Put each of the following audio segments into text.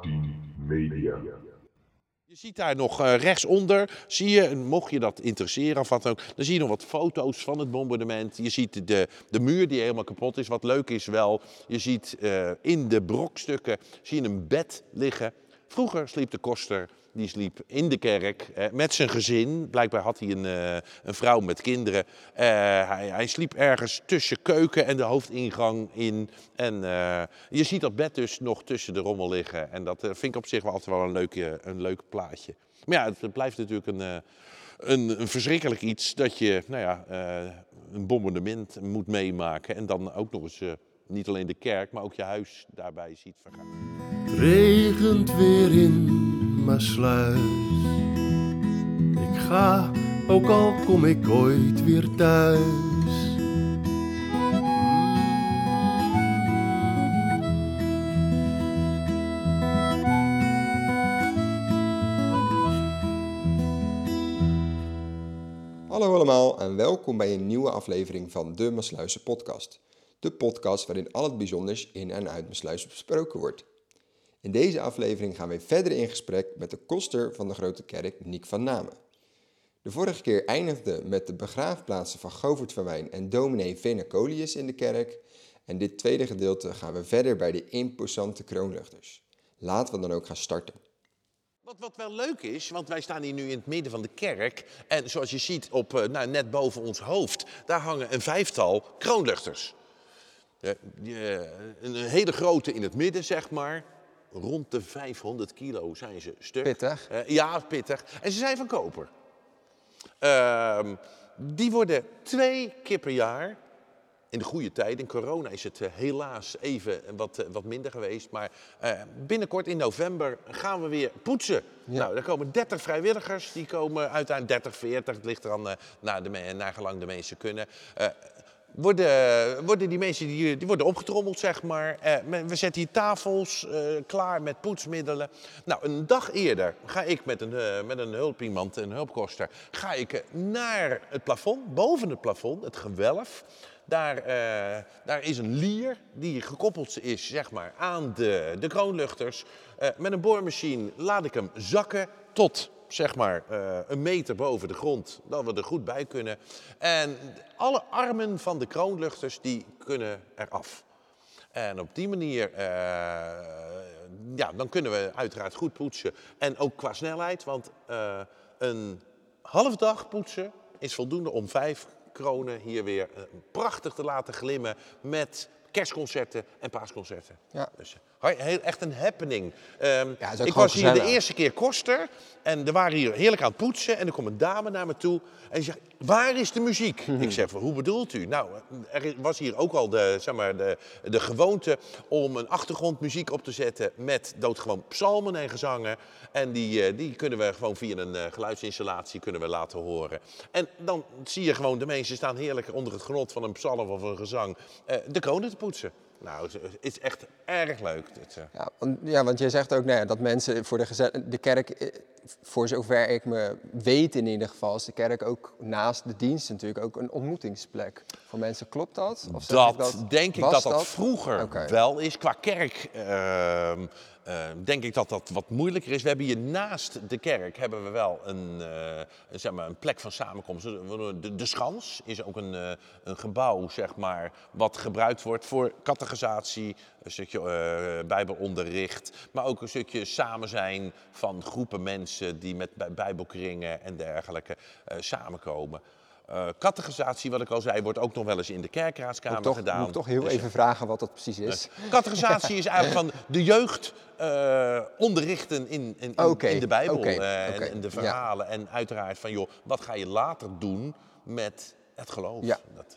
18 Media. Je ziet daar nog uh, rechtsonder, zie je, mocht je dat interesseren of wat ook, dan zie je nog wat foto's van het bombardement. Je ziet de, de muur die helemaal kapot is. Wat leuk is wel, je ziet uh, in de brokstukken zie je een bed liggen. Vroeger sliep de koster die sliep in de kerk eh, met zijn gezin. Blijkbaar had hij een, eh, een vrouw met kinderen. Eh, hij, hij, sliep ergens tussen keuken en de hoofdingang in. En je ziet dat bed dus nog tussen de rommel liggen. En dat vind ik op zich wel altijd wel een, leuke, een leuk plaatje. Maar ja, het blijft natuurlijk een, een, een verschrikkelijk iets dat je nou ja, een bombardement moet meemaken. En dan ook nog eens niet alleen de kerk, maar ook je huis daarbij ziet vergaan. Regent weer in Maassluis. Ik ga, ook al kom ik ooit weer thuis. Hallo allemaal en welkom bij een nieuwe aflevering van de Maasluizen podcast. De podcast waarin al het bijzonders in en uit Maasluis besproken wordt. In deze aflevering gaan we verder in gesprek met de koster van de Grote Kerk, Niek van Namen. De vorige keer eindigde met de begraafplaatsen van Govert van en dominee Venacolius in de kerk. En dit tweede gedeelte gaan we verder bij de imposante kroonluchters. Laten we dan ook gaan starten. Wat, wat wel leuk is, want wij staan hier nu in het midden van de kerk. En zoals je ziet, op, eh, nou, net boven ons hoofd, daar hangen een vijftal kroonluchters. Ja, een hele grote in het midden, zeg maar rond de 500 kilo zijn ze stuk. Pittig. Uh, ja, pittig. En ze zijn van koper. Uh, die worden twee keer per jaar, in de goede tijd, in corona is het uh, helaas even wat, uh, wat minder geweest, maar binnenkort in november gaan we weer poetsen. Ja. Nou, er komen 30 vrijwilligers, die komen uiteindelijk 30, 40, het ligt er aan naar, de, naar gelang de mensen kunnen worden, worden die mensen die, die worden opgetrommeld, zeg maar. Eh, we zetten hier tafels eh, klaar met poetsmiddelen. Nou, een dag eerder ga ik met een, uh, met een hulpiemand, een hulpkoster, ga ik naar het plafond, boven het plafond, het gewelf. Daar, daar is een lier die gekoppeld is zeg maar, aan de, de kroonluchters. met een boormachine laat ik hem zakken tot zeg maar uh, een meter boven de grond, dat we er goed bij kunnen. En alle armen van de kroonluchters die kunnen eraf. En op die manier, uh, ja, dan kunnen we uiteraard goed poetsen. En ook qua snelheid, want uh, een half dag poetsen is voldoende om vijf kronen hier weer prachtig te laten glimmen met kerstconcerten en paasconcerten. Ja. Dus, heel, echt een happening. Um, ja, ik was hier de eerste keer koster en er waren hier heerlijk aan het poetsen. En er kwam een dame naar me toe en die zegt, waar is de muziek? Ik zeg, hoe bedoelt u? Nou, er was hier ook al de, zeg maar, de, de gewoonte om een achtergrondmuziek op te zetten met doodgewoon psalmen en gezangen. En die, uh, die kunnen we gewoon via een uh, geluidsinstallatie kunnen we laten horen. En dan zie je gewoon, de mensen staan heerlijk onder het genot van een psalm of een gezang uh, de kronen te poetsen. Nou, het is echt erg leuk. Dit. Ja, want, ja, want je zegt ook nou ja, dat mensen voor de, de kerk, voor zover ik me weet in ieder geval, is de kerk ook naast de dienst natuurlijk ook een ontmoetingsplek voor mensen. Klopt dat? Of dat, dat denk ik dat dat, vroeger okay. wel is. Qua kerk uh, uh, denk ik dat dat wat moeilijker is. We hebben hier naast de kerk hebben we wel een, uh, zeg maar een plek van samenkomst. De, de Schans is ook een, uh, een gebouw zeg maar, wat gebruikt wordt voor categorisatie, een stukje bijbelonderricht, maar ook een stukje samen zijn van groepen mensen die met bijbelkringen en dergelijke samenkomen. Uh, categorisatie, wat ik al zei, wordt ook nog wel eens in de kerkraadskamer toch, gedaan. Moet ik toch heel dus, even vragen wat dat precies is. Uh, categorisatie is eigenlijk van de jeugd uh, onderrichten in, in, in, okay, in de Bijbel okay, okay, en, en, de verhalen. Ja. En uiteraard van, joh, wat ga je later doen met het geloof? Ja. Dat,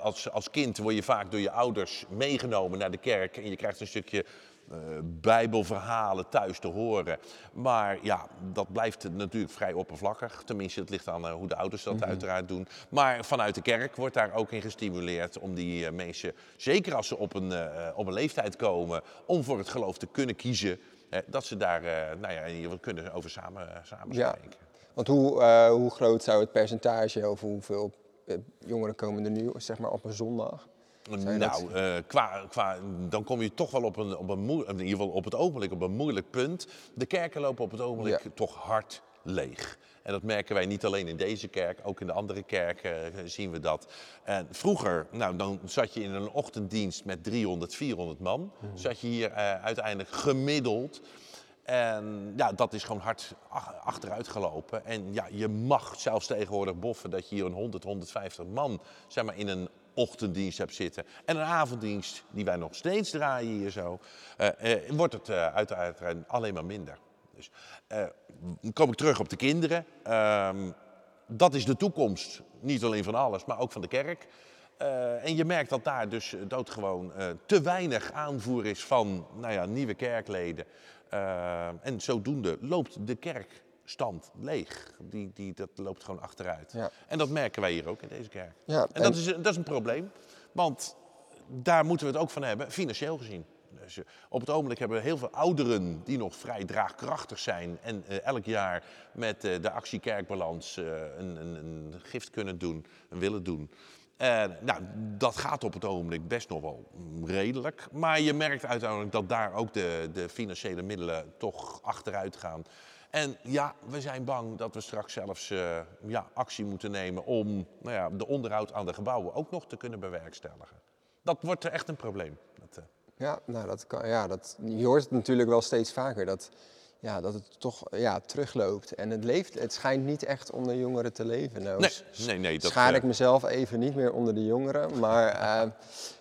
als, als kind word je vaak door je ouders meegenomen naar de kerk en je krijgt een stukje uh, bijbelverhalen thuis te horen. Maar ja, dat blijft natuurlijk vrij oppervlakkig. Tenminste, het ligt aan uh, hoe de ouders dat mm -hmm. uiteraard doen. Maar vanuit de kerk wordt daar ook in gestimuleerd om die uh, mensen, zeker als ze op een, op een leeftijd komen, om voor het geloof te kunnen kiezen, dat ze daar nou ja, in ieder geval kunnen over samen, samen ja. spreken. Want hoe, hoe groot zou het percentage, of hoeveel jongeren komen er nu zeg maar, op een zondag? Nou, eh, qua, qua, dan kom je toch wel op een, op een in ieder geval op het ogenblik op een moeilijk punt. De kerken lopen op het ogenblik Ja. toch hard leeg. En dat merken wij niet alleen in deze kerk, ook in de andere kerken eh, zien we dat. En vroeger, nou, dan zat je in een ochtenddienst met 300, 400 man. Hmm. Zat je hier eh, uiteindelijk gemiddeld. En ja, dat is gewoon hard ach- achteruit gelopen. En ja, je mag zelfs tegenwoordig boffen dat je hier een 100, 150 man zeg maar, in een ochtenddienst hebt zitten. En een avonddienst, die wij nog steeds draaien hier zo, eh, eh, wordt het eh, uiteindelijk alleen maar minder. Dus eh, dan kom ik terug op de kinderen. Ehm, dat is de toekomst, niet alleen van alles, maar ook van de kerk. En je merkt dat daar dus doodgewoon eh te weinig aanvoer is van nou ja, nieuwe kerkleden. Eh, en zodoende loopt de kerkstand leeg. Die, die, dat loopt gewoon achteruit. Ja. En dat merken wij hier ook in deze kerk. Ja, en en- dat is, dat is een probleem, want daar moeten we het ook van hebben, financieel gezien. Dus eh, op het ogenblik hebben we heel veel ouderen die nog vrij draagkrachtig zijn en eh, elk jaar met eh, de actie Kerkbalans een, een, een gift kunnen doen, en willen doen. En nou, dat gaat op het ogenblik best nog wel redelijk. Maar je merkt uiteindelijk dat daar ook de, de financiële middelen toch achteruit gaan. En ja, we zijn bang dat we straks zelfs eh, ja, actie moeten nemen om nou ja, de onderhoud aan de gebouwen ook nog te kunnen bewerkstelligen. Dat wordt echt een probleem. Dat, eh, Ja, nou, dat kan, ja dat, je hoort het natuurlijk wel steeds vaker dat, ja, dat het toch ja, terugloopt. En het, leeft, het schijnt niet echt onder jongeren te leven. Nou, nee, nee, nee. Dat, schaar eh, ik mezelf even niet meer onder de jongeren. Maar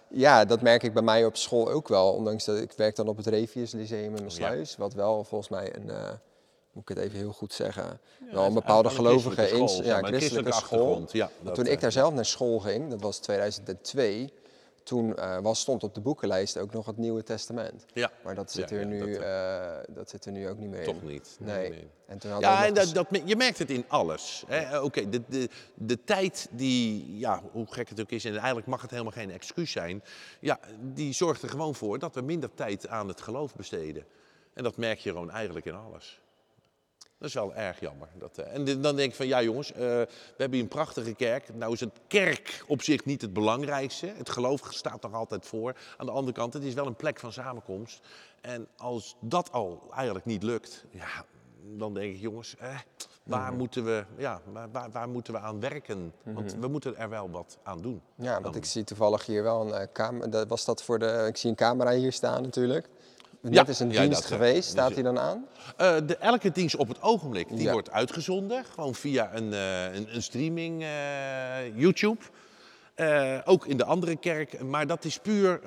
ja, dat merk ik bij mij op school ook wel. Ondanks dat ik werk dan op het Revius Lyceum in Sluis. Wat wel volgens mij een, moet ik het even heel goed zeggen, wel een bepaalde gelovige ins- school, ja, christelijke school. ja, dat, toen eh, ik daar zelf naar school ging, dat was 2002, toen eh, was, stond op de boekenlijst ook nog het Nieuwe Testament. Ja. Maar dat zit, Ja, er, ja, nu, dat, eh, dat zit er nu ook niet meer Toch in. niet. Nee. En toen Ja, en dat, dat, je merkt het in alles. Eh, Oké, de, de, de tijd die, ja, hoe gek het ook is, en eigenlijk mag het helemaal geen excuus zijn, ja, die zorgt er gewoon voor dat we minder tijd aan het geloof besteden. En dat merk je gewoon eigenlijk in alles. Dat is wel erg jammer. Dat, eh, en dan denk ik van, ja jongens, eh, we hebben hier een prachtige kerk. Nou is het kerk op zich niet het belangrijkste. Het geloof staat nog altijd voor. Aan de andere kant, het is wel een plek van samenkomst. En als dat al eigenlijk niet lukt, ja, dan denk ik, jongens, eh, waar, moeten we, ja, waar, waar, waar moeten we aan werken? Want we moeten er wel wat aan doen. Ja, want Dan- ik zie toevallig hier wel een camera. Was dat voor de? Ik zie een camera hier staan natuurlijk. Net is een dienst geweest. dus, Staat eh, die dan aan? Eh, de, elke dienst op het ogenblik die wordt uitgezonden. Gewoon via een, eh, een, een streaming eh, YouTube. Ook in de andere kerk. Maar dat is puur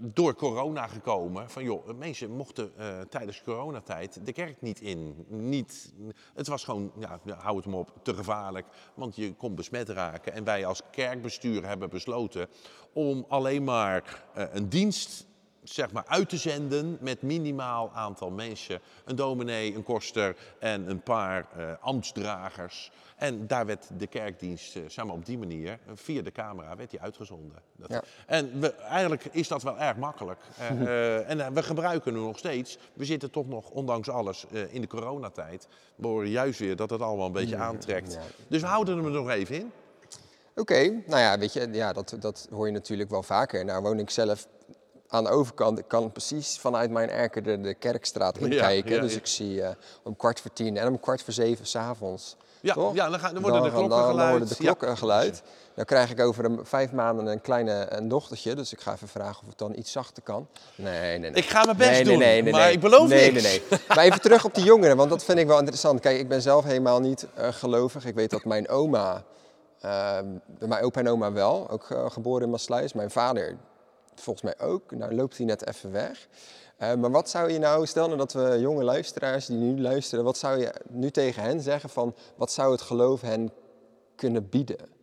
door corona gekomen. Van joh, mensen mochten eh, tijdens coronatijd de kerk niet in. Niet, het was gewoon, ja, hou het maar op, te gevaarlijk. Want je kon besmet raken. En wij als kerkbestuur hebben besloten om alleen maar een dienst zeg maar, uit te zenden met minimaal aantal mensen. Een dominee, een koster en een paar eh, ambtsdragers. En daar werd de kerkdienst, eh, zeg maar op die manier, eh, via de camera, werd die uitgezonden. Dat, Ja. En we, eigenlijk is dat wel erg makkelijk. En we gebruiken nu nog steeds. We zitten toch nog, ondanks alles, in de coronatijd. We horen juist weer dat het allemaal een beetje aantrekt. ja. Dus we houden hem er nog even in. Oké, nou ja, weet je, ja, dat, dat hoor je natuurlijk wel vaker. Nou woon ik zelf aan de overkant. Ik kan precies vanuit mijn erker de, de kerkstraat inkijken. ja, dus ik zie eh, om kwart voor tien en om kwart voor zeven s'avonds. Ja, toch? ja, dan gaan- dan worden de gaan- klokken dan geluid. worden de Ja. klokken geluid. Dan krijg ik over een, vijf maanden een kleine een dochtertje. Dus ik ga even vragen of het dan iets zachter kan. Nee, nee, nee. Ik ga mijn best nee, doen, nee, nee, maar ik beloof nee, niks. Nee, nee, Maar even terug op die jongeren, want dat vind ik wel interessant. Kijk, ik ben zelf helemaal niet eh, gelovig. Ik weet dat mijn oma, eh, mijn opa en oma wel, ook eh, geboren in Maasluis. Mijn vader volgens mij ook. Nou loopt hij net even weg. Eh, maar wat zou je nou, stel nou dat we jonge luisteraars die nu luisteren, wat zou je nu tegen hen zeggen van wat zou het geloof hen kunnen bieden?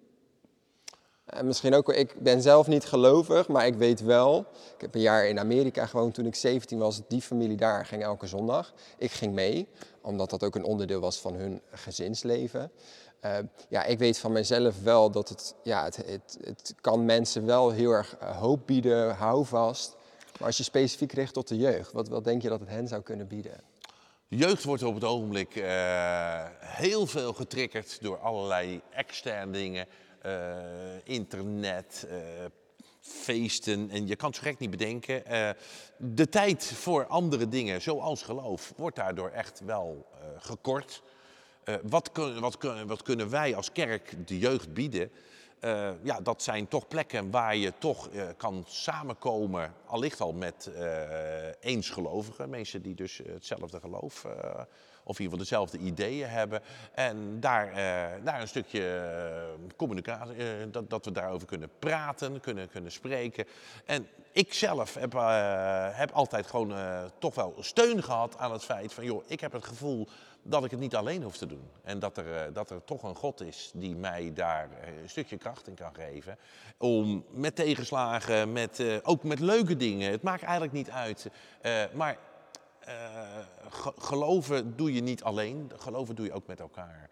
En misschien ook, ik ben zelf niet gelovig, maar ik weet wel. Ik heb een jaar in Amerika gewoond toen ik 17 was. Die familie daar ging elke zondag. Ik ging mee, omdat dat ook een onderdeel was van hun gezinsleven. Eh, ja, ik weet van mezelf wel dat het, ja, het, het, het kan mensen wel heel erg eh, hoop bieden, houvast. Maar als je specifiek richt tot de jeugd, wat, wat denk je dat het hen zou kunnen bieden? Jeugd wordt op het ogenblik eh, heel veel getriggerd door allerlei externe dingen. eh, internet, feesten en je kan het zo gek niet bedenken. De tijd voor andere dingen, zoals geloof, wordt daardoor echt wel gekort. Eh, wat, wat, wat kunnen wij als kerk de jeugd bieden? Eh, ja, dat zijn toch plekken waar je toch eh, kan samenkomen, allicht al met eensgelovigen. Mensen die dus hetzelfde geloof of in ieder geval dezelfde ideeën hebben. En daar, eh, daar een stukje eh, communicatie, eh, dat, dat we daarover kunnen praten, kunnen, kunnen spreken. En ik zelf heb, heb altijd gewoon toch wel steun gehad aan het feit van... joh, ik heb het gevoel dat ik het niet alleen hoef te doen. En dat er, dat er toch een God is die mij daar een stukje kracht in kan geven. Om met tegenslagen, met, ook met leuke dingen, het maakt eigenlijk niet uit. maar ge- geloven doe je niet alleen, geloven doe je ook met elkaar.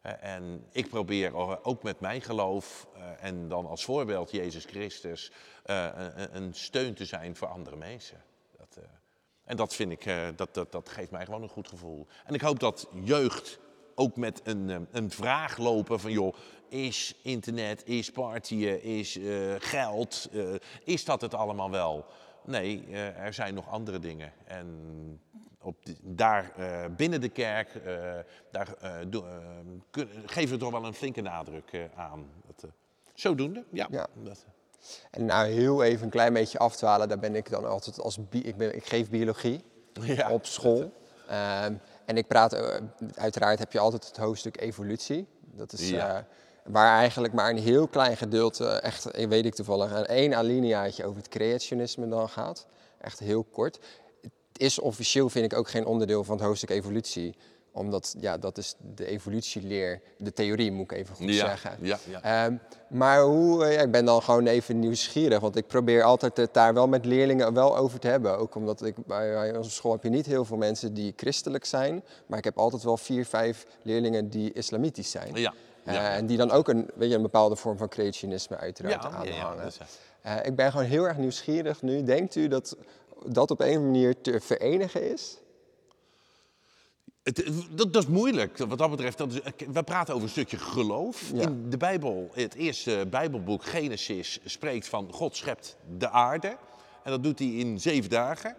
Eh, en ik probeer ook met mijn geloof eh, en dan als voorbeeld Jezus Christus eh, een, steun te zijn voor andere mensen. Dat, eh, en dat vind ik, eh, dat, dat, dat geeft mij gewoon een goed gevoel. En ik hoop dat jeugd ook met een, eh, een vraag lopen van joh, is internet, is partyen, is eh, geld, eh, is dat het allemaal wel? Nee, eh, er zijn nog andere dingen. En op daar eh, binnen de kerk, eh, daar kun- geven we toch wel een flinke nadruk aan. Dat, zodoende, ja. Ja. Dat, En nou heel even een klein beetje afdwalen, daar ben ik dan altijd als ik, ben, ik geef biologie Ja, op school. Ehm, en ik praat, uiteraard heb je altijd het hoofdstuk evolutie. Dat is Ja. Eh, waar eigenlijk maar een heel klein gedeelte, echt, eh, weet ik toevallig, een één alineaatje over het creationisme dan gaat. Echt heel kort. Het is officieel, vind ik, ook geen onderdeel van het hoofdstuk evolutie omdat, ja, dat is de evolutieleer, de theorie moet ik even goed ja, zeggen. ja, ja. Ehm, maar hoe, eh, ja, ik ben dan gewoon even nieuwsgierig, want ik probeer altijd het daar wel met leerlingen wel over te hebben. Ook omdat ik bij, onze school heb je niet heel veel mensen die christelijk zijn, maar ik heb altijd wel vier, vijf leerlingen die islamitisch zijn. ja, Eh, ja. en die dan ook een, weet je, een bepaalde vorm van creationisme uiteraard Ja, ja, ja, aanhangen. is- Eh, ik ben gewoon heel erg nieuwsgierig nu. Denkt u dat dat op een manier te verenigen is? Het, dat, dat is moeilijk. Wat dat betreft, dat is, we praten over een stukje geloof. Ja. In de Bijbel, het eerste Bijbelboek Genesis, spreekt van God schept de aarde. En dat doet hij in zeven dagen.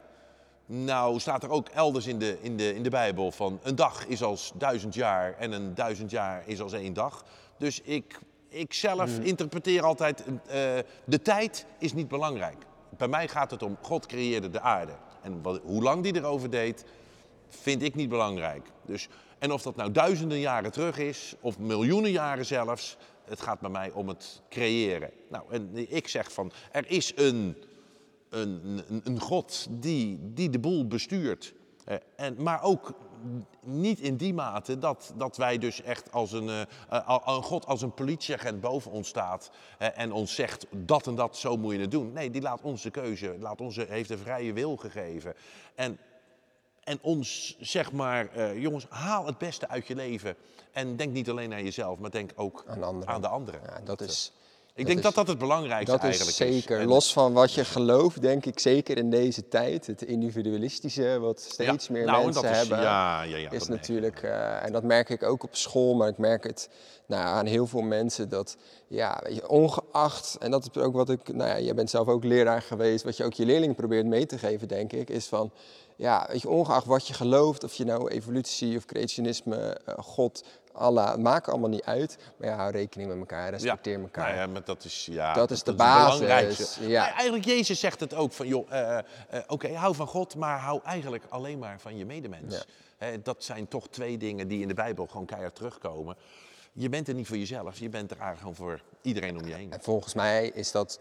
Nou staat er ook elders in de, in, de, in de Bijbel van een dag is als duizend jaar en een duizend jaar is als één dag. Dus ik, ik zelf interpreteer altijd, eh, de tijd is niet belangrijk. Bij mij gaat het om, God creëerde de aarde. En wat, hoe lang die erover deed, vind ik niet belangrijk. Dus, en of dat nou duizenden jaren terug is, of miljoenen jaren zelfs, het gaat bij mij om het creëren. Nou, en ik zeg van, er is een, een, een, een God die, die de boel bestuurt. Eh, en, maar ook niet in die mate dat, dat wij dus echt als een, eh, een God als een politieagent boven ons staat eh, en ons zegt dat en dat, zo moet je het doen. Nee, die laat onze keuze, laat onze, heeft een vrije wil gegeven. En en ons zeg maar, jongens, haal het beste uit je leven. En denk niet alleen aan jezelf, maar denk ook Aan anderen. aan de anderen. Ja, dat is, Ik denk is- dat dat het belangrijkste dat is eigenlijk zeker. En- Los van wat je gelooft, denk ik zeker in deze tijd. Het individualistische, wat steeds Ja, meer nou, en mensen is- hebben. Ja, ja, ja. is natuurlijk, eh, en dat merk ik ook op school, maar ik merk het nou, aan heel veel mensen dat, ja, weet je, ongeacht, en dat is ook wat ik, nou ja, jij bent zelf ook leraar geweest, wat je ook je leerlingen probeert mee te geven, denk ik, is van, ja, weet je, ongeacht wat je gelooft, of je nou evolutie of creationisme, eh, God, Allah, het maakt allemaal niet uit, maar ja, hou rekening met elkaar, respecteer elkaar. Nou ja, maar dat is, ja, Dat is de basis, ja. Eigenlijk, Jezus zegt het ook van, joh, eh, eh, oké, hou van God, maar hou eigenlijk alleen maar van je medemens. Ja. Dat zijn toch twee dingen die in de Bijbel gewoon keihard terugkomen. Je bent er niet voor jezelf, je bent er eigenlijk gewoon voor iedereen om je heen. En volgens mij is dat.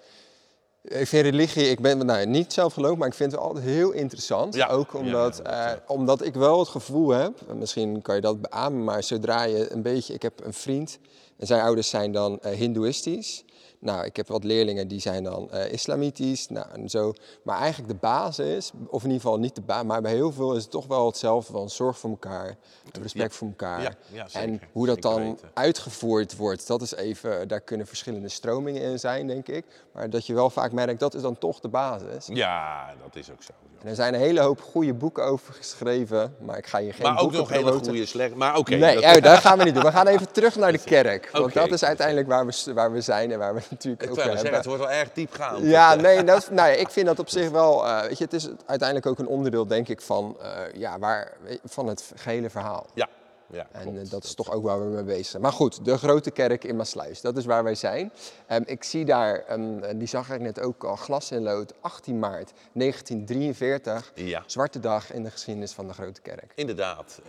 Ik vind religie, ik ben nou, niet zelf geloof, maar ik vind het altijd heel interessant. Ja, Ook omdat, ja, eh, omdat ik wel het gevoel heb, en misschien kan je dat beamen, maar zodra je een beetje. Ik heb een vriend en zijn ouders zijn dan eh, Hindoeïstisch. Nou, ik heb wat leerlingen die zijn dan eh, islamitisch, nou, en zo. Maar eigenlijk de basis, of in ieder geval niet de basis, maar bij heel veel is het toch wel hetzelfde van zorg voor elkaar, respect voor elkaar. Ja, ja, zeker. en hoe dat dan weten. uitgevoerd wordt, dat is even, daar kunnen verschillende stromingen in zijn, denk ik. Maar dat je wel vaak merkt, dat is dan toch de basis. Ja, dat is ook zo. joh. En er zijn een hele hoop goede boeken over geschreven, maar ik ga je geen Maar ook boeken nog hele goede slecht. Maar oké. Nee, dat- dat gaan we niet doen. We gaan even terug naar de kerk. Want dat is uiteindelijk waar we, waar we zijn en waar we natuurlijk ik over wou zeggen, hebben. het wordt wel erg diepgaand. Ja, nee, dat nou ja, ik vind dat op zich wel. eh, weet je, het is uiteindelijk ook een onderdeel, denk ik, van, eh, ja, waar, van het gehele verhaal. Ja, ja En klopt. eh, dat is toch ook waar we mee bezig zijn. Maar goed, de grote kerk in Maasluis, dat is waar wij zijn. Ehm, ik zie daar, ehm, die zag ik net ook al, glas in lood, 18 maart 1943. Ja. Zwarte dag in de geschiedenis van de grote kerk. Inderdaad,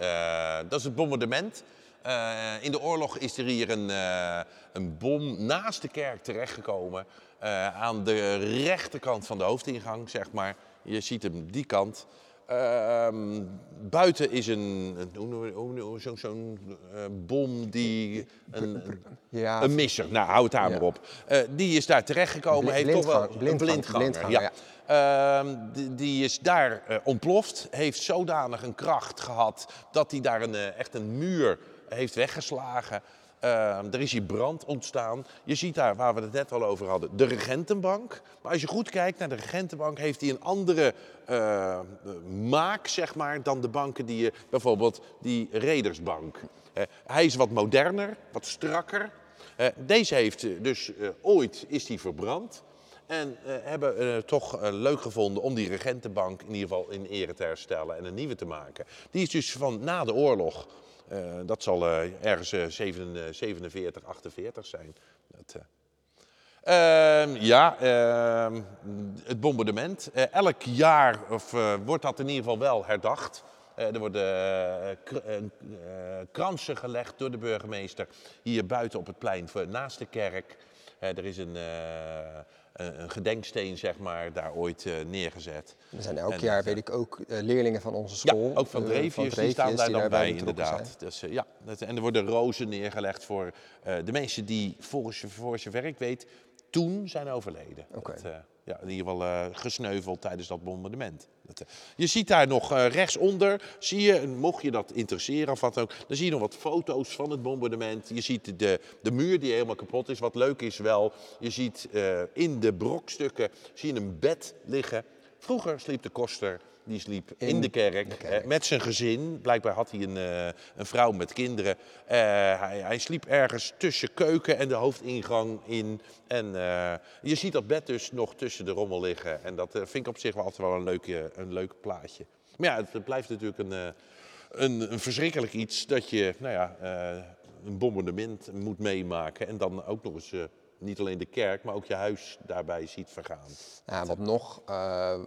dat is het bombardement. Eh, in de oorlog is er hier een, eh, een bom naast de kerk terechtgekomen. eh, aan de rechterkant van de hoofdingang, zeg maar. Je ziet hem die kant. Ehm, buiten is een, zo'n bom die. Een, Ja, een misser, nou houd het daar maar Ja. op. Eh, die is daar terechtgekomen, heeft toch wel een blindgang- blindganger. blindganger, ja. Ehm, die, die is daar ontploft, heeft zodanig een kracht gehad dat hij daar een, echt een muur heeft weggeslagen. Ehm, er is hier brand ontstaan. Je ziet daar, waar we het net al over hadden, de regentenbank. Maar als je goed kijkt naar de regentenbank, heeft hij een andere eh, maak, zeg maar, dan de banken die je, bijvoorbeeld die redersbank. Eh, hij is wat moderner, wat strakker. Deze heeft eh, dus eh, ooit is die verbrand. En hebben eh, toch leuk gevonden om die regentenbank in ieder geval in ere te herstellen en een nieuwe te maken. Die is dus van na de oorlog. Eh, dat zal eh, ergens eh, 7, 47, 48 zijn. Dat, eh. Ehm, ja, ehm, het bombardement. Eh, elk jaar of, eh, wordt dat in ieder geval wel herdacht. Eh, er worden eh, kr- eh, eh, kransen gelegd door de burgemeester hier buiten op het plein naast de kerk. Eh, er is een, eh, een, een gedenksteen, zeg maar, daar ooit eh, neergezet. Er zijn elk En jaar, weet ik ook, eh, leerlingen van onze Ja, school. ook van eh, Drevius, die staan daar dan bij, zijn. inderdaad. Dus, eh, ja, en er worden rozen neergelegd voor eh, de mensen die, volgens je, voor zover ik weet, toen zijn overleden. Oké. Dat, eh, ja, in ieder geval eh, gesneuveld tijdens dat bombardement. Dat, eh, je ziet daar nog rechtsonder, zie je, mocht je dat interesseren of wat ook, dan zie je nog wat foto's van het bombardement. Je ziet de, de muur die helemaal kapot is. Wat leuk is wel, je ziet in de brokstukken zie je een bed liggen. Vroeger sliep de koster, die sliep in, In de kerk, de kerk. eh, met zijn gezin. Blijkbaar had hij een, eh, een vrouw met kinderen. Eh, hij, hij sliep ergens tussen keuken en de hoofdingang in. En eh, je ziet dat bed dus nog tussen de rommel liggen. En dat vind ik op zich wel altijd wel een, leuke, een leuk plaatje. Maar ja, het, het blijft natuurlijk een, een, een verschrikkelijk iets dat je nou ja, een bombardement moet meemaken. En dan ook nog eens niet alleen de kerk, maar ook je huis daarbij ziet vergaan. Ja, wat nog, eh,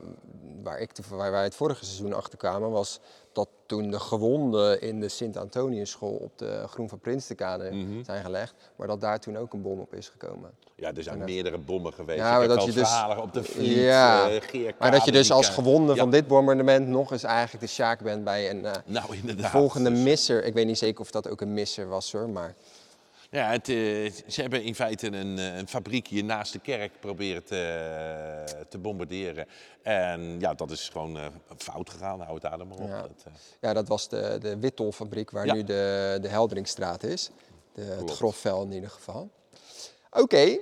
waar, ik waar wij het vorige seizoen achter kwamen, was dat toen de gewonden in de Sint-Antoniusschool op de Groen van Prinstenkade Mhm. zijn gelegd, maar dat daar toen ook een bom op is gekomen. Ja, er zijn En meerdere bommen geweest. Ja, ik maar heb dat je dus- op de Vliet, Ja, eh, Maar dat je dus als gewonde Ja, van dit bombardement nog eens eigenlijk de sjaak bent bij een eh, Nou, volgende Dus- misser. Ik weet niet zeker of dat ook een misser was hoor, maar Ja, het, eh, ze hebben in feite een, eh, een fabriek hier naast de kerk proberen te, te bombarderen. En ja, dat is gewoon eh, fout gegaan. Hou het daar maar op. Ja. Dat, eh, ja, dat was de, de Wittolfabriek waar Ja. nu de, de Helderingstraat is. De, het grofvel in ieder geval. Oké.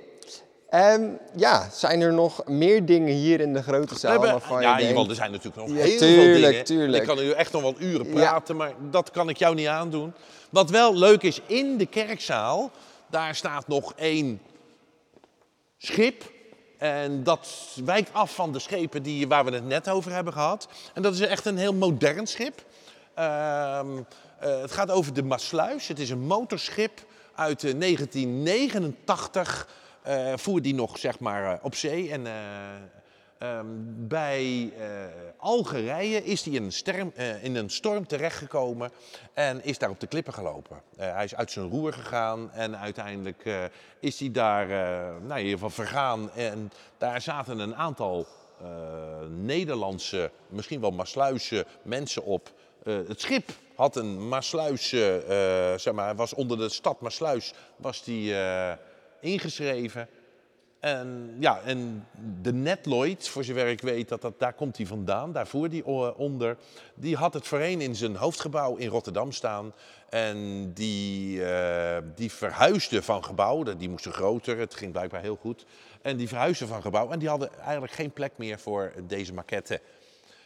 Ehm, ja, zijn er nog meer dingen hier in de grote zaal waarvan ja, je er zijn natuurlijk nog Ja, heel veel dingen. tuurlijk. Ik kan nu echt nog wel uren Ja. praten, maar dat kan ik jou niet aandoen. Wat wel leuk is, in de kerkzaal, daar staat nog één schip. En dat wijkt af van de schepen die, waar we het net over hebben gehad. En dat is echt een heel modern schip. Ehm, eh, het gaat over de Maasluis. Het is een motorschip uit eh, 1989. eh voer die nog zeg maar eh, op zee. En eh, ehm, bij eh, Algerije is hij in eh, in een storm terechtgekomen en is daar op de klippen gelopen. Eh, hij is uit zijn roer gegaan en uiteindelijk is hij daar nou, in vergaan. En daar zaten een aantal Nederlandse, misschien wel Maasluise mensen op. Het schip had een Maasluise, zeg maar, was onder de stad Maasluis was die, ingeschreven. En ja, en de Netloid, voor zover ik weet, dat, dat, daar komt hij vandaan, daar voer die o- onder. Die had het voorheen in zijn hoofdgebouw in Rotterdam staan. En die, eh, die verhuisde van gebouw, die moesten groter, het ging blijkbaar heel goed. En die verhuisden van gebouw en die hadden eigenlijk geen plek meer voor deze maquette.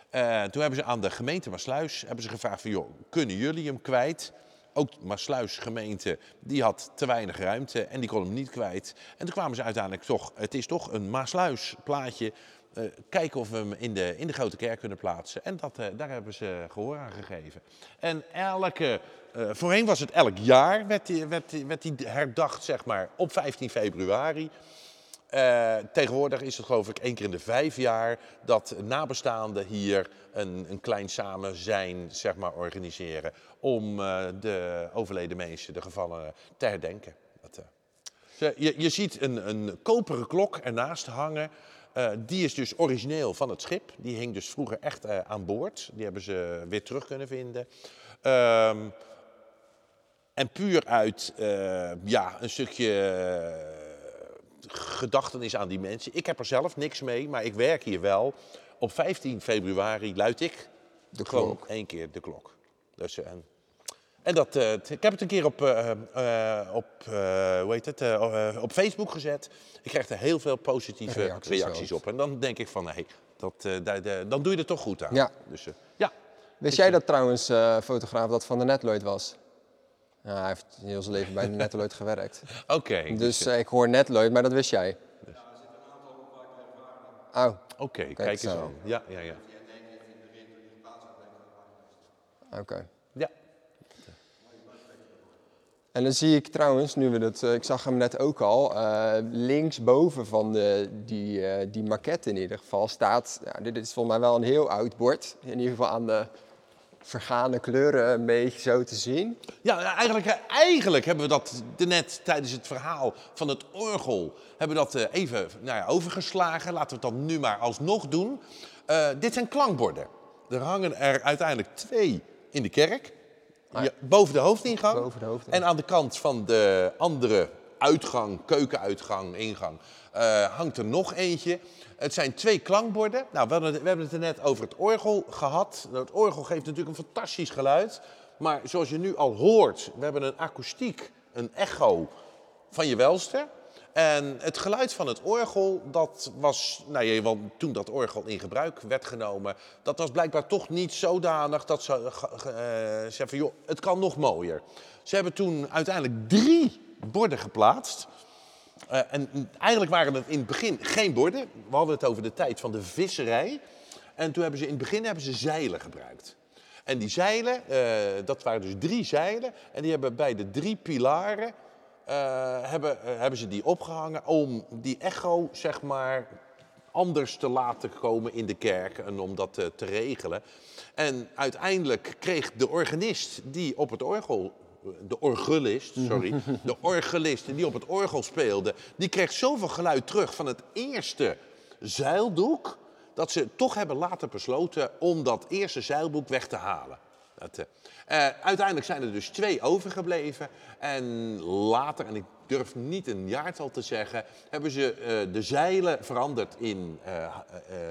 Eh, toen hebben ze aan de gemeente Maasluis hebben ze gevraagd van, joh, kunnen jullie hem kwijt? Ook Maasluis gemeente, die had te weinig ruimte en die kon hem niet kwijt. En toen kwamen ze uiteindelijk toch, het is toch een Maasluis plaatje. eh, kijken of we hem in de, in de grote kerk kunnen plaatsen. En dat, eh, daar hebben ze gehoor aan gegeven. En elke, eh, voorheen was het elk jaar, werd die, werd, die- werd die herdacht zeg maar op 15 februari. Eh, tegenwoordig is het geloof ik één keer in de vijf jaar dat nabestaanden hier een, een klein samen zijn zeg maar, organiseren om eh, de overleden mensen, de gevallenen, te herdenken. Dat, eh, je, je ziet een, een koperen klok ernaast hangen. Die is dus origineel van het schip. Die hing dus vroeger echt aan boord. Die hebben ze weer terug kunnen vinden. Ehm, en puur uit ja, een stukje gedachtenis aan die mensen. Ik heb er zelf niks mee, maar ik werk hier wel. Op 15 februari luid ik De gewoon klok. één keer de klok. Dus, eh, en en dat, eh, ik heb het een keer op, eh, op, hoe heet het, eh, op Facebook gezet. Ik krijg er heel veel positieve Reacties op. En dan denk ik van, nee, dat, dan doe je er toch goed aan. Ja. Dus, ja. Wist jij dat trouwens, fotograaf, dat Van de Netloid was? Ja, hij heeft heel zijn leven bij de Netloid gewerkt. Oké. Dus eh, ik hoor Netloid, maar dat wist jij? Oh, Oké, kijk, eens eens aan. Ja, ja, ja. oké. Ja, En dan zie ik trouwens, nu we dat, eh, ik zag hem net ook al, eh, linksboven van de, die, eh, die maquette in ieder geval staat, ja, dit is volgens mij wel een heel oud bord, in ieder geval aan de vergane kleuren een beetje zo te zien. Ja, eigenlijk, eigenlijk hebben we dat net tijdens het verhaal van het orgel hebben we dat eh, even nou ja, overgeslagen. Laten we het dan nu maar alsnog doen. Eh, dit zijn klankborden. Er hangen er uiteindelijk twee in de kerk. Ja, boven de hoofdingang. Boven de hoofdingang. En aan de kant van de andere uitgang, keukenuitgang, ingang, eh, hangt er nog eentje. Het zijn twee klankborden. Nou, we, hebben het er net over het orgel gehad. Het orgel geeft natuurlijk een fantastisch geluid. Maar zoals je nu al hoort, we hebben een akoestiek, een echo van je welster. En het geluid van het orgel, dat was, nou ja, want toen dat orgel in gebruik werd genomen, dat was blijkbaar toch niet zodanig dat ze zeiden van, joh, het kan nog mooier. Ze hebben toen uiteindelijk drie borden geplaatst. Eh, en eigenlijk waren het in het begin geen borden. We hadden het over de tijd van de visserij. En toen hebben ze in het begin hebben ze zeilen gebruikt. En die zeilen, eh, dat waren dus drie zeilen. En die hebben bij de drie pilaren eh, hebben, hebben ze die opgehangen om die echo, zeg maar, anders te laten komen in de kerk en om dat te regelen. En uiteindelijk kreeg de organist die op het orgel, de orgelist, sorry, de orgelist die op het orgel speelde, die kreeg zoveel geluid terug van het eerste zeildoek, dat ze toch hebben later besloten om dat eerste zeildoek weg te halen. Dat, eh, eh, uiteindelijk zijn er dus twee overgebleven. En later, en ik durf niet een jaartal te zeggen, hebben ze eh, de zeilen veranderd in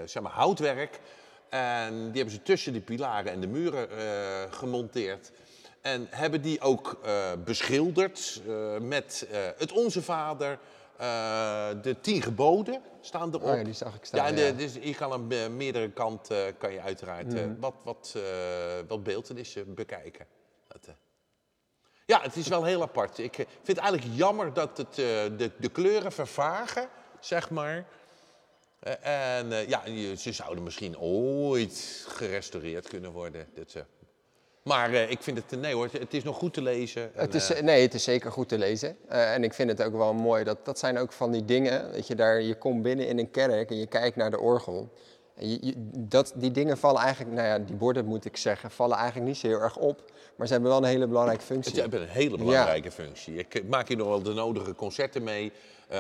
zeg maar houtwerk. En die hebben ze tussen de pilaren en de muren gemonteerd. En hebben die ook eh, beschilderd eh, met eh, het Onze Vader, de tien geboden staan erop. Oh ja, die zag ik staan, Ja, en de- ja. dus je kan aan meerdere kanten kan je uiteraard Mhm. wat, wat, eh wat beeldenissen bekijken. Dat. Ja, het is wel heel apart. Ik vind het eigenlijk jammer dat het, de, de kleuren vervagen, zeg maar. En ja, ze zouden misschien ooit gerestaureerd kunnen worden. Eh. Maar eh, ik vind het, nee hoor, het is nog goed te lezen. En, Het is, eh, nee, het is zeker goed te lezen. Eh, en ik vind het ook wel mooi. Dat, dat zijn ook van die dingen. Weet je, daar, je komt binnen in een kerk en je kijkt naar de orgel. En je, je- dat, die dingen vallen eigenlijk, nou ja, die borden moet ik zeggen, vallen eigenlijk niet zo heel erg op. Maar ze hebben wel een hele belangrijke functie. Het hebben een hele belangrijke functie. Ik maak hier nog wel de nodige concerten mee,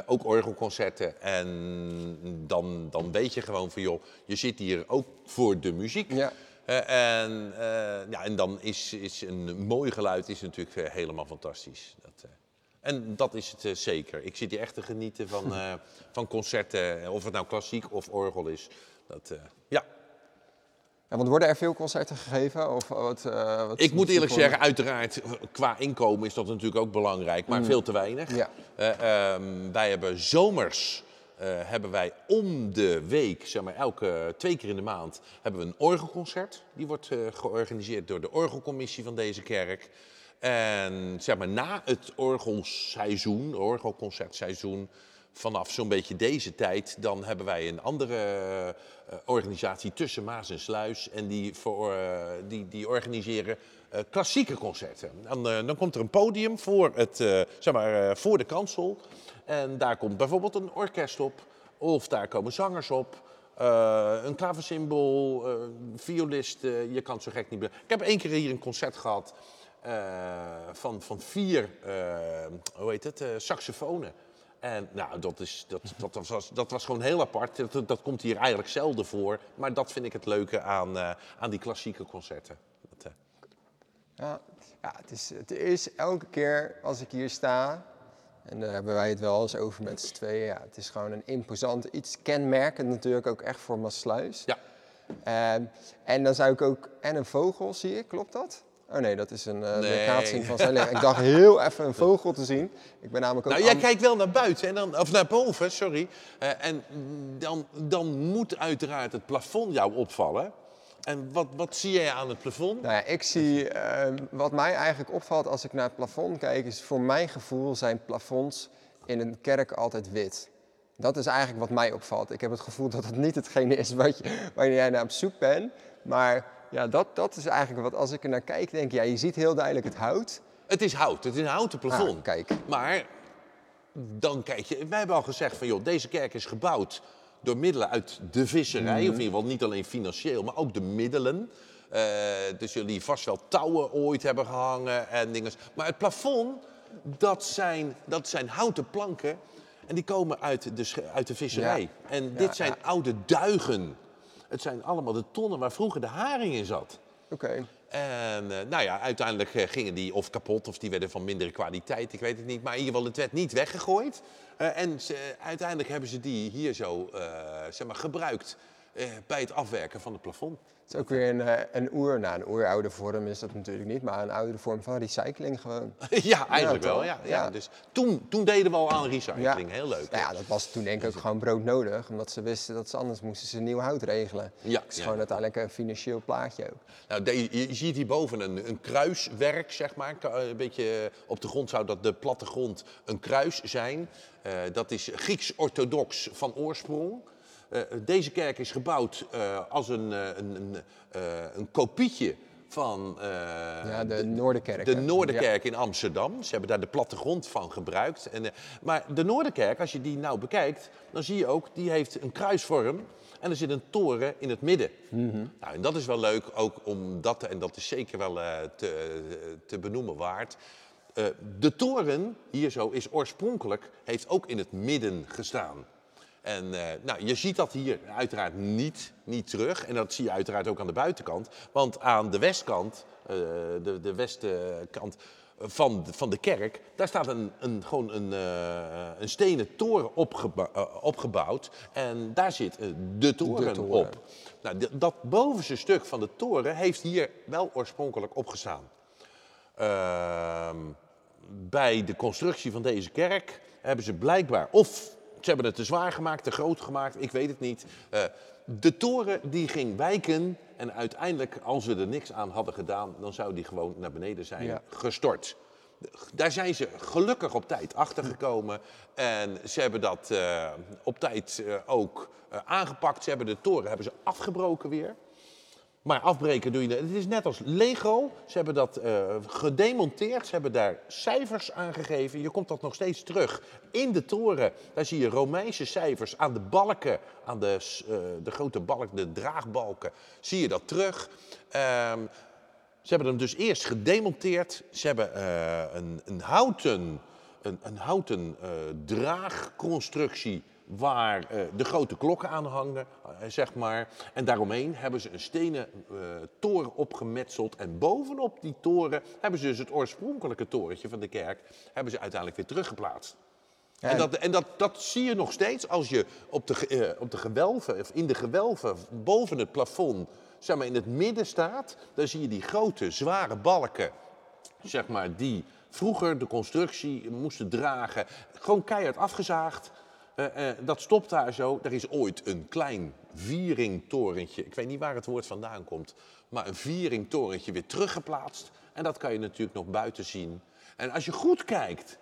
ook orgelconcerten. En dan, dan weet je gewoon van, joh, je zit hier ook voor de muziek. Ja. Eh, en, eh, ja, en dan is, is een mooi geluid is natuurlijk eh, helemaal fantastisch. Dat, En dat is het zeker. Ik zit hier echt te genieten van, van concerten, of het nou klassiek of orgel is. Dat, ja. Ja, want worden er veel concerten gegeven? Of wat, wat Ik moet eerlijk voor- zeggen, uiteraard, qua inkomen is dat natuurlijk ook belangrijk, maar veel te weinig. Mm. Ja. Eh, ehm, wij hebben zomers, hebben wij om de week, zeg maar elke twee keer in de maand, hebben we een orgelconcert. Die wordt eh, georganiseerd door de orgelcommissie van deze kerk. En zeg maar na het orgelseizoen, orgelconcertseizoen, vanaf zo'n beetje deze tijd, dan hebben wij een andere eh, organisatie tussen Maas en Sluis. En die, voor, eh, die, die organiseren eh, klassieke concerten. Dan, dan komt er een podium voor, het, zeg maar, voor de kansel. En daar komt bijvoorbeeld een orkest op. Of daar komen zangers op. een klaversymbol, eh, violist, eh, je kan het zo gek niet... Ik heb één keer hier een concert gehad eh, van, van vier, hoe heet het, saxofonen. En nou, dat, is, dat, dat, was, dat was gewoon heel apart. Dat, dat komt hier eigenlijk zelden voor. Maar dat vind ik het leuke aan, eh, aan die klassieke concerten. Dat, eh, Ja, ja het, is, het is elke keer als ik hier sta, en daar hebben wij het wel eens over met z'n tweeën, ja, het is gewoon een imposant, iets kenmerkend natuurlijk ook echt voor Maasluis. ja. Ehm, en dan zou ik ook, en een vogel zie ik, klopt dat? Oh nee, dat is een Nee. weerkaatsing van zijn lichaam. Ik dacht heel even een vogel te zien. Ik ben namelijk ook... Nou, jij am- kijkt wel naar buiten, en dan, of naar boven, sorry. Eh, en dan, dan moet uiteraard het plafond jou opvallen. En wat, wat zie jij aan het plafond? Nou ja, ik zie, ehm, wat mij eigenlijk opvalt als ik naar het plafond kijk, is voor mijn gevoel zijn plafonds in een kerk altijd wit. Dat is eigenlijk wat mij opvalt. Ik heb het gevoel dat het niet hetgene is wat je, waar jij naar op zoek bent. Maar ja, dat, dat is eigenlijk wat, als ik er naar kijk, denk ja, je ziet heel duidelijk het hout. Het is hout, het is een houten plafond. Ah, kijk. Maar dan kijk je, wij hebben al gezegd van joh, deze kerk is gebouwd door middelen uit de visserij. Of in ieder geval niet alleen financieel, maar ook de middelen. Eh, dus jullie vast wel touwen ooit hebben gehangen en dingen. Maar het plafond, dat zijn, dat zijn houten planken. En die komen uit de, uit de visserij. Ja. En Ja, dit zijn ja. oude duigen. Het zijn allemaal de tonnen waar vroeger de haring in zat. Oké. En eh, nou ja, uiteindelijk eh, gingen die of kapot of die werden van mindere kwaliteit, ik weet het niet. Maar in ieder geval, het werd niet weggegooid. Eh, en ze- uiteindelijk hebben ze die hier zo zeg maar, gebruikt eh, bij het afwerken van het plafond. Het is ook weer een, eh, een oer, nou een oeroude vorm is dat natuurlijk niet, maar een oude vorm van recycling gewoon. ja, eigenlijk wel. Ja, ja. Ja. Dus toen, toen deden we al aan recycling. Heel leuk. Ja, dat was toen denk ik ook gewoon broodnodig, omdat ze wisten dat ze anders moesten ze nieuw hout regelen. Ja, Het is gewoon uiteindelijk een financieel plaatje ook. Nou, de- je, ziet hierboven een, een kruiswerk, zeg maar. Een beetje op de grond zou dat de plattegrond een kruis zijn. Eh, dat is Grieks-orthodox van oorsprong. Eh, deze kerk is gebouwd eh, als een, eh, een, een, eh, een kopietje van eh, Ja, de Noorderkerk, De? Noorderkerk in Amsterdam. Ze hebben daar de plattegrond van gebruikt. En, eh, maar de Noorderkerk, als je die nou bekijkt, dan zie je ook, die heeft een kruisvorm. En er zit een toren in het midden. Nou, en dat is wel leuk, ook omdat, en dat is zeker wel eh, te, te benoemen waard. eh, de toren hier zo is oorspronkelijk, heeft ook in het midden gestaan. En eh, nou, je ziet dat hier uiteraard niet, niet terug. En dat zie je uiteraard ook aan de buitenkant. Want aan de westkant, eh, de, de westkant van, de- van de kerk, daar staat een, een, gewoon een, eh, een stenen toren opgebouwd. En daar zit de toren, toren. op. Nou, dat bovenste stuk van de toren heeft hier wel oorspronkelijk opgestaan. Ehm, bij de constructie van deze kerk hebben ze blijkbaar of ze hebben het te zwaar gemaakt, te groot gemaakt, ik weet het niet. Eh, de toren die ging wijken en uiteindelijk, als we er niks aan hadden gedaan, dan zou die gewoon naar beneden zijn Ja. gestort. Daar zijn ze gelukkig op tijd achtergekomen en ze hebben dat eh, op tijd eh, ook aangepakt. Ze hebben de toren hebben ze afgebroken weer. Maar afbreken doe je. Het is net als Lego. Ze hebben dat eh, gedemonteerd. Ze hebben daar cijfers aan gegeven. Je komt dat nog steeds terug. In de toren, daar zie je Romeinse cijfers aan de balken, aan de, eh, de grote balk, de draagbalken, zie je dat terug. Ehm, ze hebben hem dus eerst gedemonteerd. Ze hebben eh, een, een houten, een, een houten draagconstructie waar eh, de grote klokken aan hangen, eh, zeg maar. En daaromheen hebben ze een stenen eh, toren opgemetseld. En bovenop die toren hebben ze dus het oorspronkelijke torentje van de kerk... hebben ze uiteindelijk weer teruggeplaatst. En, dat, en dat, dat zie je nog steeds als je op de, eh, op de gewelven, of in de gewelven boven het plafond, zeg maar in het midden staat. Dan zie je die grote, zware balken, zeg maar, die vroeger de constructie moesten dragen. Gewoon keihard afgezaagd. Eh, eh, dat stopt daar zo. Er is ooit een klein vieringtorentje, ik weet niet waar het woord vandaan komt, maar een vieringtorentje weer teruggeplaatst. En dat kan je natuurlijk nog buiten zien. En als je goed kijkt,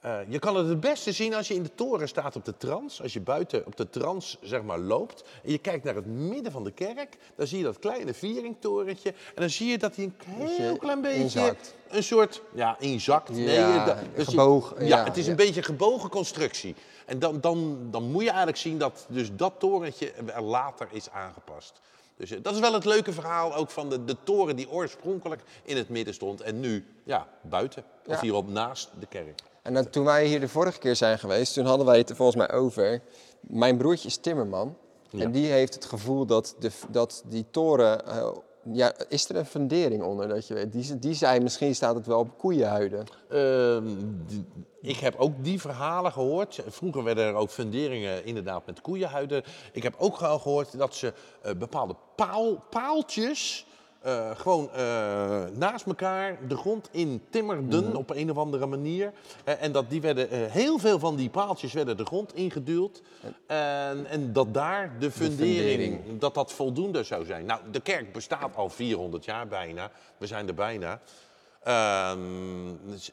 eh, je kan het het beste zien als je in de toren staat op de trans. Als je buiten op de trans zeg maar, loopt en je kijkt naar het midden van de kerk, dan zie je dat kleine vieringtorentje. En dan zie je dat hij een heel klein beetje inzakt. een soort ja inzakt. Ja, nee, dat- dus je- gebogen, ja, ja, het is ja. een beetje een gebogen constructie. En dan, dan, dan moet je eigenlijk zien dat dus dat torentje er later is aangepast. Dus eh, dat is wel het leuke verhaal ook van de, de toren die oorspronkelijk in het midden stond en nu ja, buiten. Of hierop naast de kerk. En dan, toen wij hier de vorige keer zijn geweest, toen hadden wij het er volgens mij over. Mijn broertje is timmerman. Ja. En die heeft het gevoel dat, de, dat die toren... eh, ja, is er een fundering onder? Dat je weet? Die, die zei, misschien staat het wel op koeienhuiden. Ehm, ik heb ook die verhalen gehoord. Vroeger werden er ook funderingen inderdaad met koeienhuiden. Ik heb ook gehoord dat ze eh, bepaalde paal, paaltjes eh, gewoon eh, naast elkaar de grond in timmerden op een of andere manier. Eh, en dat die werden, heel veel van die paaltjes werden de grond ingeduwd. En, en dat daar de fundering, fundering. dat dat voldoende zou zijn. Nou, de kerk bestaat al 400 jaar bijna. We zijn er bijna. Ehm,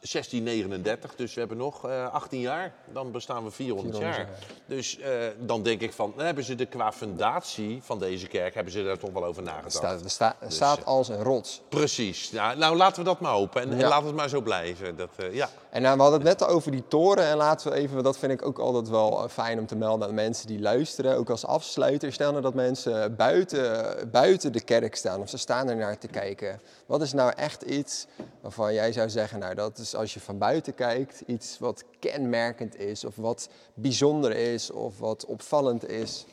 1639, dus we hebben nog eh, 18 jaar. Dan bestaan we 400, 400 jaar. Dus eh, dan denk ik van, dan hebben ze er qua fundatie van deze kerk, hebben ze daar toch wel over nagedacht. staat, er sta- er staat als een rots. Precies. Nou, nou, laten we dat maar hopen. En, en Ja. laat het maar zo blijven. Dat, eh, ja. En nou, we hadden het net over die toren. En laten we even, dat vind ik ook altijd wel eh, fijn om te melden aan mensen die luisteren. Ook als afsluiter. Stel nou dat mensen buiten, buiten de kerk staan of ze staan er naar te kijken. Wat is nou echt iets waarvan jij zou zeggen, nou dat is als je van buiten kijkt, iets wat kenmerkend is of wat bijzonder is of wat opvallend is.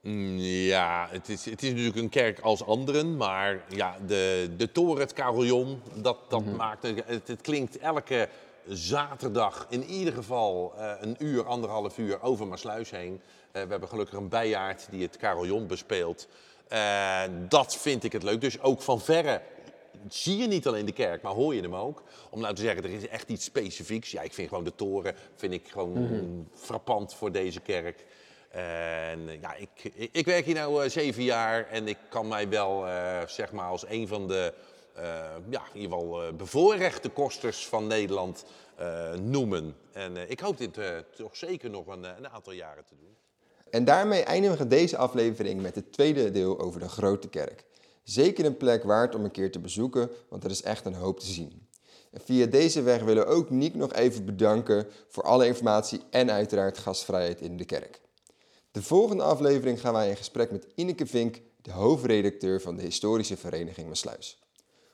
Mm, Ja, het is, het is natuurlijk een kerk als anderen, maar ja, de, de toren, het carillon, dat, dat maakt het, het, het klinkt elke zaterdag in ieder geval eh, een uur, anderhalf uur over Maasluis heen. Eh, we hebben gelukkig een bijaard die het carillon bespeelt. Eh, dat vind ik het leuk. Dus ook van verre zie je niet alleen de kerk, maar hoor je hem ook. Om nou te zeggen, er is echt iets specifieks. Ja, ik vind gewoon de toren vind ik gewoon frappant voor deze kerk. En eh, ja, ik, ik, ik werk hier nu zeven jaar en ik kan mij wel, eh, zeg maar, als een van de, eh, ja, in ieder geval eh, bevoorrechte kosters van Nederland eh, noemen. En eh, ik hoop dit eh, toch zeker nog een, eh, een aantal jaren te doen. En daarmee eindigen we deze aflevering met het tweede deel over de Grote Kerk. Zeker een plek waard om een keer te bezoeken, want er is echt een hoop te zien. En via deze weg willen we ook Niek nog even bedanken voor alle informatie en uiteraard gastvrijheid in de kerk. De volgende aflevering gaan wij in gesprek met Ineke Vink, de hoofdredacteur van de Historische Vereniging Maasluis.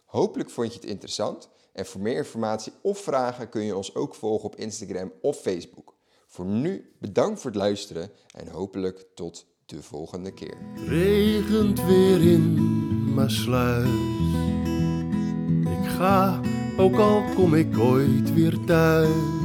Hopelijk vond je het interessant en voor meer informatie of vragen kun je ons ook volgen op Instagram of Facebook. Voor nu bedankt voor het luisteren en hopelijk tot de volgende keer. regent weer in Ik ga, ook al kom ik ooit weer thuis.